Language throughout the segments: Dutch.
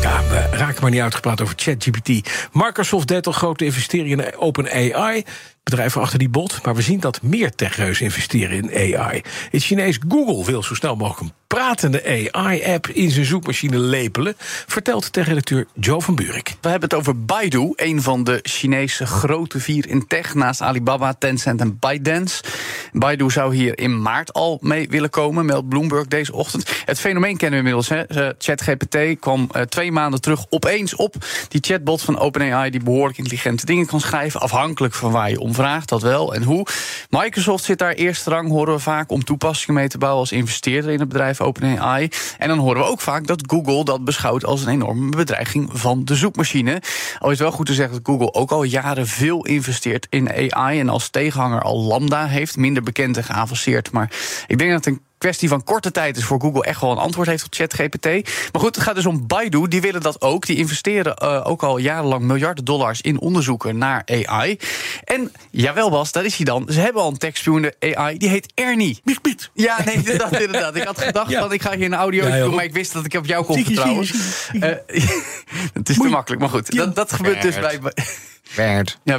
Ja, we raken maar niet uitgepraat over ChatGPT. Microsoft deed al grote investeringen in OpenAI. Bedrijven achter die bot. Maar we zien dat meer techreuzen investeren in AI. Het Chinees Google wil zo snel mogelijk een pratende AI-app in zijn zoekmachine lepelen. Vertelt tech-redacteur Joe van Buurik. We hebben het over Baidu, een van de Chinese grote vier in tech, naast Alibaba, Tencent en ByteDance. Baidu zou hier in maart al mee willen komen, meldt Bloomberg deze ochtend. Het fenomeen kennen we inmiddels. Hè. ChatGPT kwam uh, twee maanden terug opeens op. Die chatbot van OpenAI die behoorlijk intelligente dingen kan schrijven, afhankelijk van waar je om vraagt, dat wel en hoe. Microsoft zit daar eerste rang, horen we vaak, om toepassingen mee te bouwen als investeerder in het bedrijf OpenAI. En dan horen we ook vaak dat Google dat beschouwt als een enorme bedreiging van de zoekmachine. Al is wel goed te zeggen dat Google ook al jaren veel investeert in AI en als tegenhanger al Lambda heeft, minder bekend en geavanceerd. Maar ik denk dat een kwestie van korte tijd is voor Google echt wel een antwoord heeft op ChatGPT. Maar goed, het gaat dus om Baidu. Die willen dat ook. Die investeren uh, ook al jarenlang miljarden dollars in onderzoeken naar AI. En jawel, Bas, daar is hij dan. Ze hebben al een tekststuurende AI. Die heet Ernie. Miet, miet. Ja, nee, dat inderdaad. Ik had gedacht ja. van ik ga hier een audio ja, doen, maar ik wist dat ik op jou kon vertrouwen. Uh, het is te makkelijk, maar goed. Dat, dat gebeurt dus bij. Bert. Ja,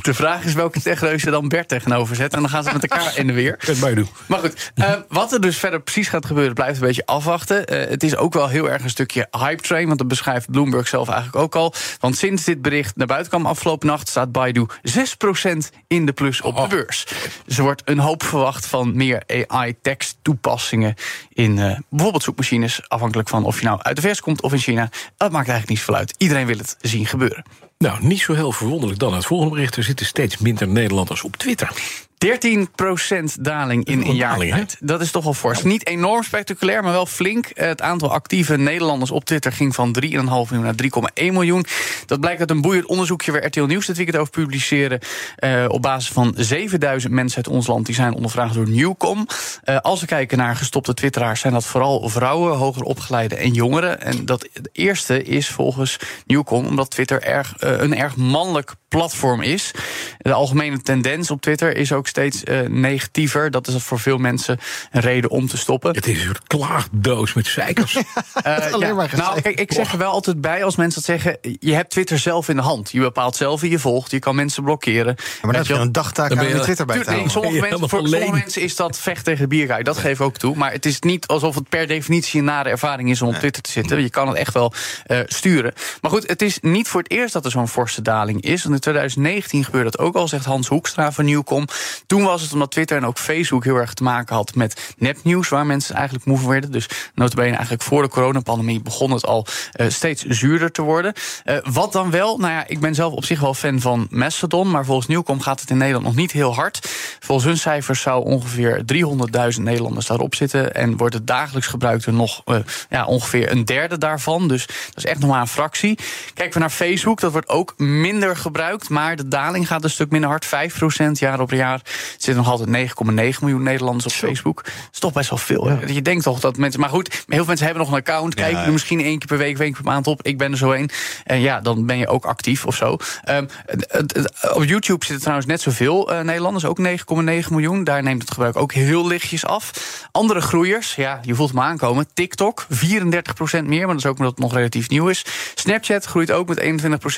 de vraag is welke techreuze dan Bert tegenover zet. En dan gaan ze met elkaar in de weer. Het doen. Maar goed, uh, wat er dus verder precies gaat gebeuren, blijft een beetje afwachten. Uh, het is ook wel heel erg een stukje hype train. Want dat beschrijft Bloomberg zelf eigenlijk ook al. Want sinds dit bericht naar buiten kwam afgelopen nacht, staat Baidu 6% in de plus op de beurs. Dus er wordt een hoop verwacht van meer AI-tekst toepassingen in uh, bijvoorbeeld zoekmachines. Afhankelijk van of je nou uit de vers komt of in China. Dat maakt eigenlijk niet zoveel uit. Iedereen wil het zien gebeuren. Nou, niet zo heel verwonderlijk dan het volgende bericht. Er zitten steeds minder Nederlanders op Twitter. 13% daling in een jaar tijd. Dat is toch wel fors. Niet enorm spectaculair, maar wel flink. Het aantal actieve Nederlanders op Twitter ging van 3,5 miljoen naar 3,1 miljoen. Dat blijkt uit een boeiend onderzoekje waar RTL Nieuws dit weekend over publiceren. Uh, op basis van 7000 mensen uit ons land die zijn ondervraagd door Newcom. Uh, als we kijken naar gestopte Twitteraars, zijn dat vooral vrouwen, hoger opgeleide en jongeren. En dat eerste is volgens Newcom omdat Twitter erg, uh, een erg mannelijk platform is. De algemene tendens op Twitter is ook steeds uh, negatiever. Dat is voor veel mensen een reden om te stoppen. Het is een soort klaagdoos met zeikers. uh, ja. Nou, kijk, ik zeg er wel altijd bij als mensen dat zeggen... je hebt Twitter zelf in de hand. Je bepaalt zelf wie je volgt. Je kan mensen blokkeren. Ja, maar dat is een dagtaak aan je Twitter bij te nee, sommige mensen, Voor sommige mensen is dat vecht tegen de bierguy. Dat geef ik ook toe. Maar het is niet alsof het per definitie een nare ervaring is... om op Twitter te zitten. Je kan het echt wel uh, sturen. Maar goed, het is niet voor het eerst dat er zo'n forse daling is. Want in 2019 gebeurde dat ook al, zegt Hans Hoekstra van Nieuwkom. Toen was het omdat Twitter en ook Facebook heel erg te maken had met nepnieuws, waar mensen eigenlijk moe werden. Dus notabene eigenlijk voor de coronapandemie begon het al uh, steeds zuurder te worden. Uh, wat dan wel? Nou ja, ik ben zelf op zich wel fan van Mastodon, maar volgens Nieuwkom gaat het in Nederland nog niet heel hard. Volgens hun cijfers zou ongeveer 300.000 Nederlanders daarop zitten en wordt het dagelijks gebruikt er nog uh, ja, ongeveer een derde daarvan. Dus dat is echt nog maar een fractie. Kijken we naar Facebook, dat wordt ook minder gebruikt, maar de daling gaat een stuk minder hard, 5% jaar op jaar. Er zitten nog altijd 9,9 miljoen Nederlanders op Facebook. Dat is toch best wel veel. Ja. Je denkt toch dat mensen. Maar goed, heel veel mensen hebben nog een account. Kijken ja, er misschien één keer per week, één keer per maand op. Ik ben er zo één. En ja, dan ben je ook actief of zo. Um, op YouTube zitten trouwens net zoveel uh, Nederlanders. Ook 9,9 miljoen. Daar neemt het gebruik ook heel lichtjes af. Andere groeiers, ja, je voelt me aankomen. TikTok, 34% meer. Maar dat is ook omdat het nog relatief nieuw is. Snapchat groeit ook met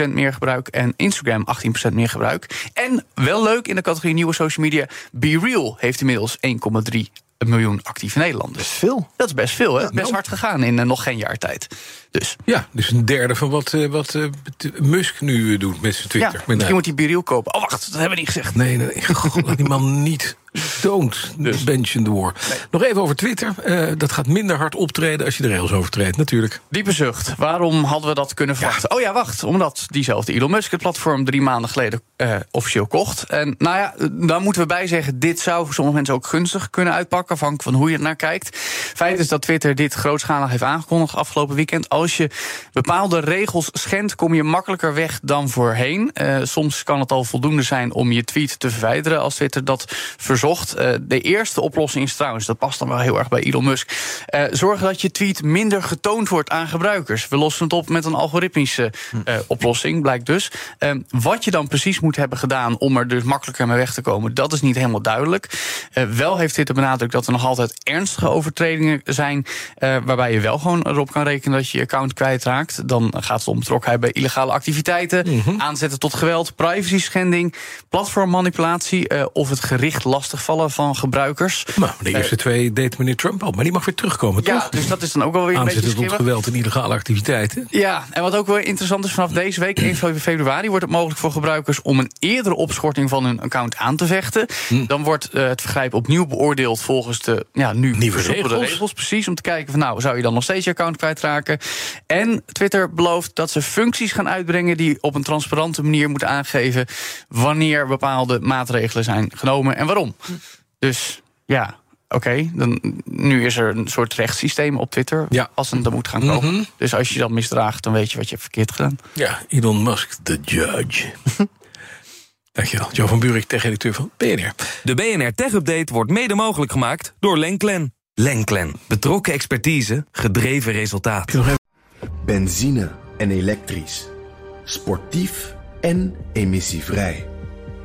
21% meer gebruik. En Instagram 18% meer gebruik. En wel leuk in de categorie nieuwe social media. Be Real heeft inmiddels 1,3 miljoen actieve Nederlanders. Dat is veel. Dat is best veel, hè? Ja, best hard gegaan in uh, nog geen jaar tijd. Dus. Ja, dus een derde van wat, uh, wat uh, Musk nu doet met zijn Twitter. Ja, misschien moet hij Biriel kopen. Oh, wacht, dat hebben we niet gezegd. Nee, nee God, laat die man niet Don't dus. mention the war. Nog even over Twitter. Uh, dat gaat minder hard optreden als je de regels overtreedt, natuurlijk. Diepe zucht. Waarom hadden we dat kunnen verwachten? Oh ja, wacht. Omdat diezelfde Elon Musk het platform drie maanden geleden uh, officieel kocht. En nou ja, daar moeten we bij zeggen... dit zou voor sommige mensen ook gunstig kunnen uitpakken... afhankelijk van hoe je het naar kijkt. Feit is dat Twitter dit grootschalig heeft aangekondigd afgelopen weekend. Als je bepaalde regels schendt, kom je makkelijker weg dan voorheen. Uh, soms kan het al voldoende zijn om je tweet te verwijderen... als Twitter dat verzocht. Uh, de eerste oplossing is trouwens, dat past dan wel heel erg bij Elon Musk... Uh, zorgen dat je tweet minder getoond wordt aan gebruikers. We lossen het op met een algoritmische oplossing, blijkt dus. Ehm, wat je dan precies moet hebben gedaan om er dus makkelijker mee weg te komen... dat is niet helemaal duidelijk. wel heeft Twitter benadrukt dat er nog altijd ernstige overtredingen zijn... waarbij je wel gewoon erop kan rekenen dat je je account kwijtraakt. Dan gaat het om betrokkenheid bij illegale activiteiten... Mhm. aanzetten tot geweld, privacy schending, platformmanipulatie of het gericht lastigvallen van gebruikers. Nou, de eerste uh, twee deed meneer Trump al, maar die mag weer terugkomen, ja, toch? dus dat is dan ook wel weer aanzetten een beetje tot geweld en illegale activiteiten. Ja, en wat ook wel interessant is, vanaf deze week, 1 februari, wordt het mogelijk voor gebruikers om een eerdere opschorting van hun account aan te vechten. Hm. Dan wordt uh, het vergrijp opnieuw beoordeeld volgens de ja, nu nieuwe regels. regels. Precies, om te kijken van nou, zou je dan nog steeds je account kwijtraken? En Twitter belooft dat ze functies gaan uitbrengen die op een transparante manier moeten aangeven wanneer bepaalde maatregelen zijn genomen en waarom. Dus ja, oké, dan nu is er een soort rechtssysteem op Twitter ja. als het er moet gaan komen. Mhm. Dus als je dat misdraagt, dan weet je wat je hebt verkeerd gedaan. Ja, Elon Musk, the judge. Dankjewel. Jo van Buurik, tech-editeur van BNR. De BNR Tech Update wordt mede mogelijk gemaakt door Lenklen. Lenklen. Betrokken expertise, gedreven resultaat. Benzine en elektrisch. Sportief en emissievrij.